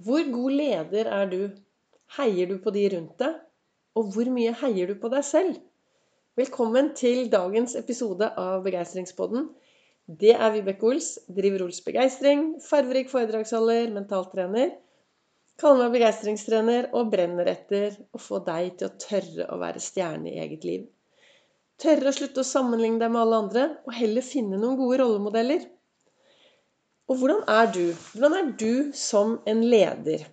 Hvor god leder er du? Heier du på de rundt deg? Og hvor mye heier du på deg selv? Velkommen til dagens episode av Begeistringspodden. Det er Vibeke Ols. Driver Ols Begeistring. Farverik foredragsholder, mentaltrener. Kaller meg begeistringstrener og brenner etter å få deg til å tørre å være stjerne i eget liv. Tørre å slutte å sammenligne deg med alle andre, og heller finne noen gode rollemodeller. Og hvordan er du? Hvordan er du som en leder?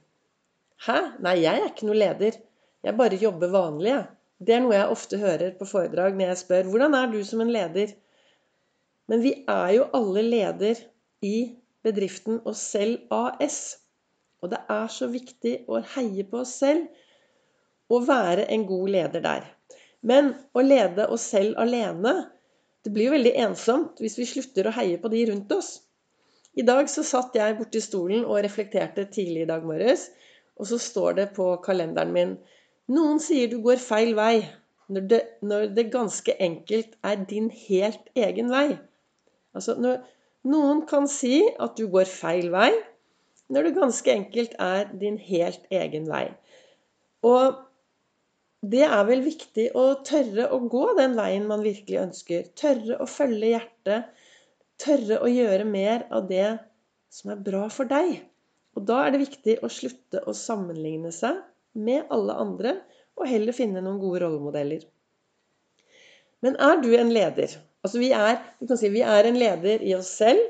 Hæ? Nei, jeg er ikke noe leder. Jeg bare jobber vanlig, jeg. Det er noe jeg ofte hører på foredrag når jeg spør hvordan er du som en leder? Men vi er jo alle leder i bedriften oss selv AS. Og det er så viktig å heie på oss selv og være en god leder der. Men å lede oss selv alene, det blir jo veldig ensomt hvis vi slutter å heie på de rundt oss. I dag så satt jeg borti stolen og reflekterte tidlig i dag morges. Og så står det på kalenderen min Noen sier du går feil vei, når det, når det ganske enkelt er din helt egen vei. Altså når, noen kan si at du går feil vei, når det ganske enkelt er din helt egen vei. Og det er vel viktig å tørre å gå den veien man virkelig ønsker. Tørre å følge hjertet tørre å gjøre mer av det som er bra for deg. Og da er det viktig å slutte å sammenligne seg med alle andre, og heller finne noen gode rollemodeller. Men er du en leder? Altså vi er, du kan si, vi er en leder i oss selv.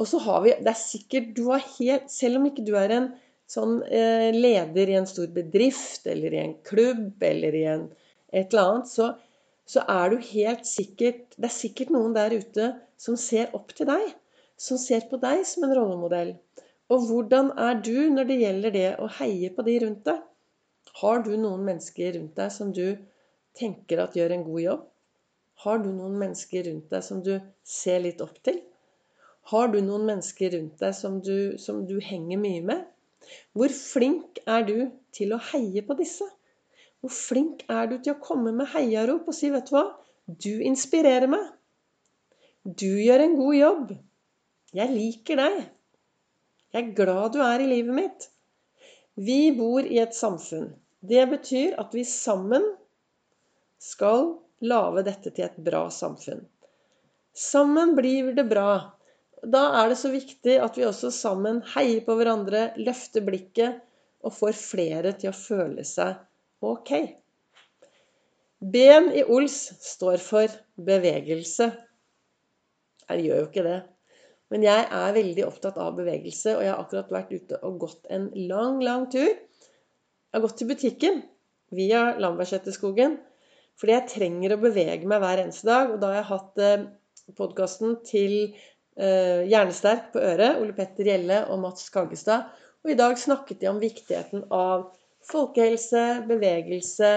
Og så har vi Det er sikkert du har helt Selv om ikke du er en sånn eh, leder i en stor bedrift eller i en klubb eller i en, et eller annet, så, så er du helt sikkert Det er sikkert noen der ute som ser opp til deg, som ser på deg som en rollemodell. Og hvordan er du når det gjelder det å heie på de rundt deg? Har du noen mennesker rundt deg som du tenker at gjør en god jobb? Har du noen mennesker rundt deg som du ser litt opp til? Har du noen mennesker rundt deg som du, som du henger mye med? Hvor flink er du til å heie på disse? Hvor flink er du til å komme med heiarop og si 'Vet du hva? Du inspirerer meg'. Du gjør en god jobb. Jeg liker deg. Jeg er glad du er i livet mitt. Vi bor i et samfunn. Det betyr at vi sammen skal lage dette til et bra samfunn. Sammen blir det bra. Da er det så viktig at vi også sammen heier på hverandre, løfter blikket og får flere til å føle seg ok. Ben i Ols står for bevegelse. Jeg gjør jo ikke det. Men jeg er veldig opptatt av bevegelse, og jeg har akkurat vært ute og gått en lang, lang tur. Jeg har gått til butikken via Lambertseterskogen fordi jeg trenger å bevege meg hver eneste dag. Og da har jeg hatt eh, podkasten til eh, Hjernesterk på øret, Ole Petter Gjelle og Mats Kaggestad. Og i dag snakket de om viktigheten av folkehelse, bevegelse,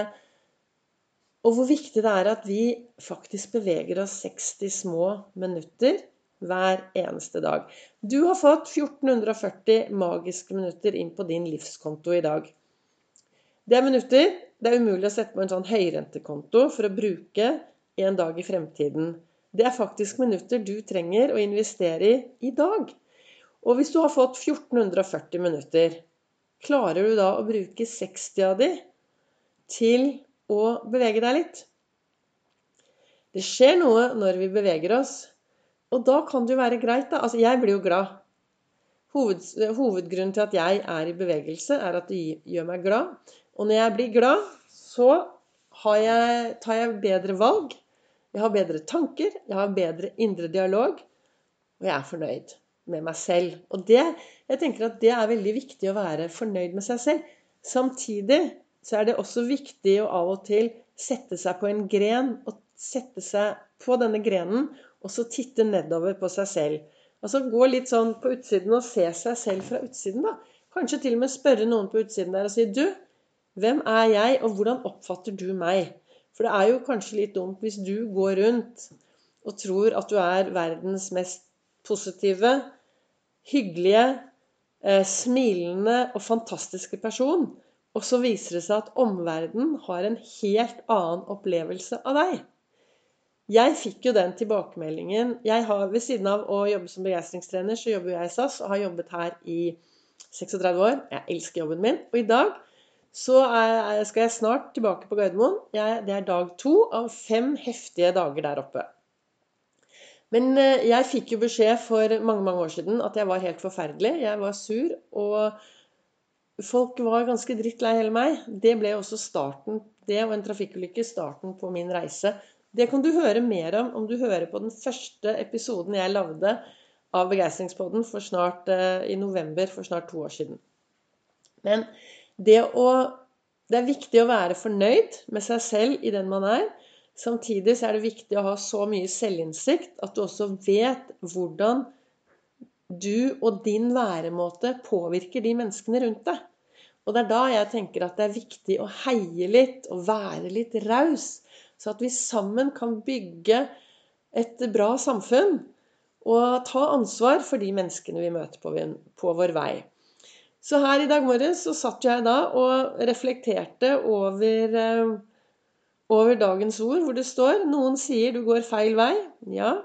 og hvor viktig det er at vi faktisk beveger oss 60 små minutter hver eneste dag. Du har fått 1440 magiske minutter inn på din livskonto i dag. Det er minutter det er umulig å sette på en sånn høyrentekonto for å bruke en dag i fremtiden. Det er faktisk minutter du trenger å investere i i dag. Og hvis du har fått 1440 minutter, klarer du da å bruke 60 av de til å bevege deg litt. Det skjer noe når vi beveger oss, og da kan det jo være greit, da. Altså, jeg blir jo glad. Hoved, hovedgrunnen til at jeg er i bevegelse, er at det gjør meg glad. Og når jeg blir glad, så jeg, tar jeg bedre valg. Jeg har bedre tanker, jeg har bedre indre dialog, og jeg er fornøyd med meg selv. Og det, jeg tenker at det er veldig viktig å være fornøyd med seg selv. Samtidig så er det også viktig å av og til sette seg på en gren og sette seg på denne grenen og så titte nedover på seg selv. Altså gå litt sånn på utsiden og se seg selv fra utsiden, da. Kanskje til og med spørre noen på utsiden der og si Du, hvem er jeg, og hvordan oppfatter du meg? For det er jo kanskje litt dumt hvis du går rundt og tror at du er verdens mest positive, hyggelige, eh, smilende og fantastiske person. Og så viser det seg at omverdenen har en helt annen opplevelse av deg. Jeg fikk jo den tilbakemeldingen jeg har Ved siden av å jobbe som begeistringstrener, så jobber jeg i SAS og har jobbet her i 36 år. Jeg elsker jobben min. Og i dag så er, skal jeg snart tilbake på Gardermoen. Jeg, det er dag to av fem heftige dager der oppe. Men eh, jeg fikk jo beskjed for mange mange år siden at jeg var helt forferdelig. Jeg var sur, og folk var ganske drittlei hele meg. Det ble også starten, det og en trafikkulykke, starten på min reise. Det kan du høre mer om om du hører på den første episoden jeg lagde av Begeistringspodden eh, i november for snart to år siden. Men det, å, det er viktig å være fornøyd med seg selv i den man er. Samtidig så er det viktig å ha så mye selvinnsikt at du også vet hvordan du og din væremåte påvirker de menneskene rundt deg. Og det er da jeg tenker at det er viktig å heie litt og være litt raus, så at vi sammen kan bygge et bra samfunn og ta ansvar for de menneskene vi møter på, vår vei. Så her i dag morges så satt jeg da og reflekterte over, eh, over dagens ord, hvor det står Noen sier du går feil vei. Ja.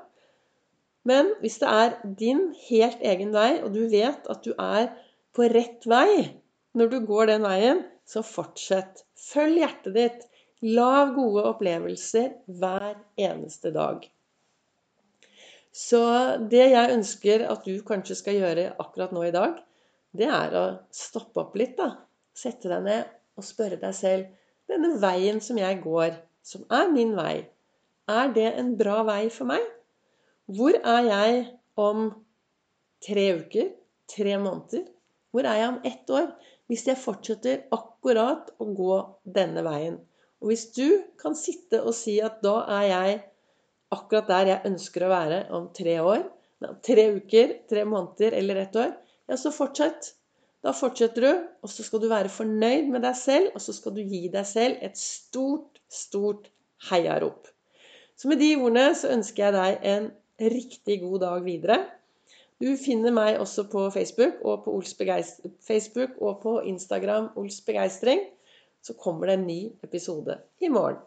Men hvis det er din helt egen vei, og du vet at du er på rett vei når du går den veien, så fortsett. Følg hjertet ditt. Lag gode opplevelser hver eneste dag. Så det jeg ønsker at du kanskje skal gjøre akkurat nå i dag, det er å stoppe opp litt, da. Sette deg ned og spørre deg selv Denne veien som jeg går, som er min vei, er det en bra vei for meg? Hvor er jeg om tre uker? Tre måneder? Hvor er jeg om ett år? Hvis jeg fortsetter akkurat å gå denne veien. Og hvis du kan sitte og si at da er jeg akkurat der jeg ønsker å være om tre år, tre uker, tre måneder eller ett år, ja, så fortsett. Da fortsetter du, og så skal du være fornøyd med deg selv, og så skal du gi deg selv et stort, stort heiarop. Så med de ordene så ønsker jeg deg en riktig god dag videre. Du finner meg også på Facebook og på, Facebook og på Instagram Ols Begeistring. Så kommer det en ny episode i morgen.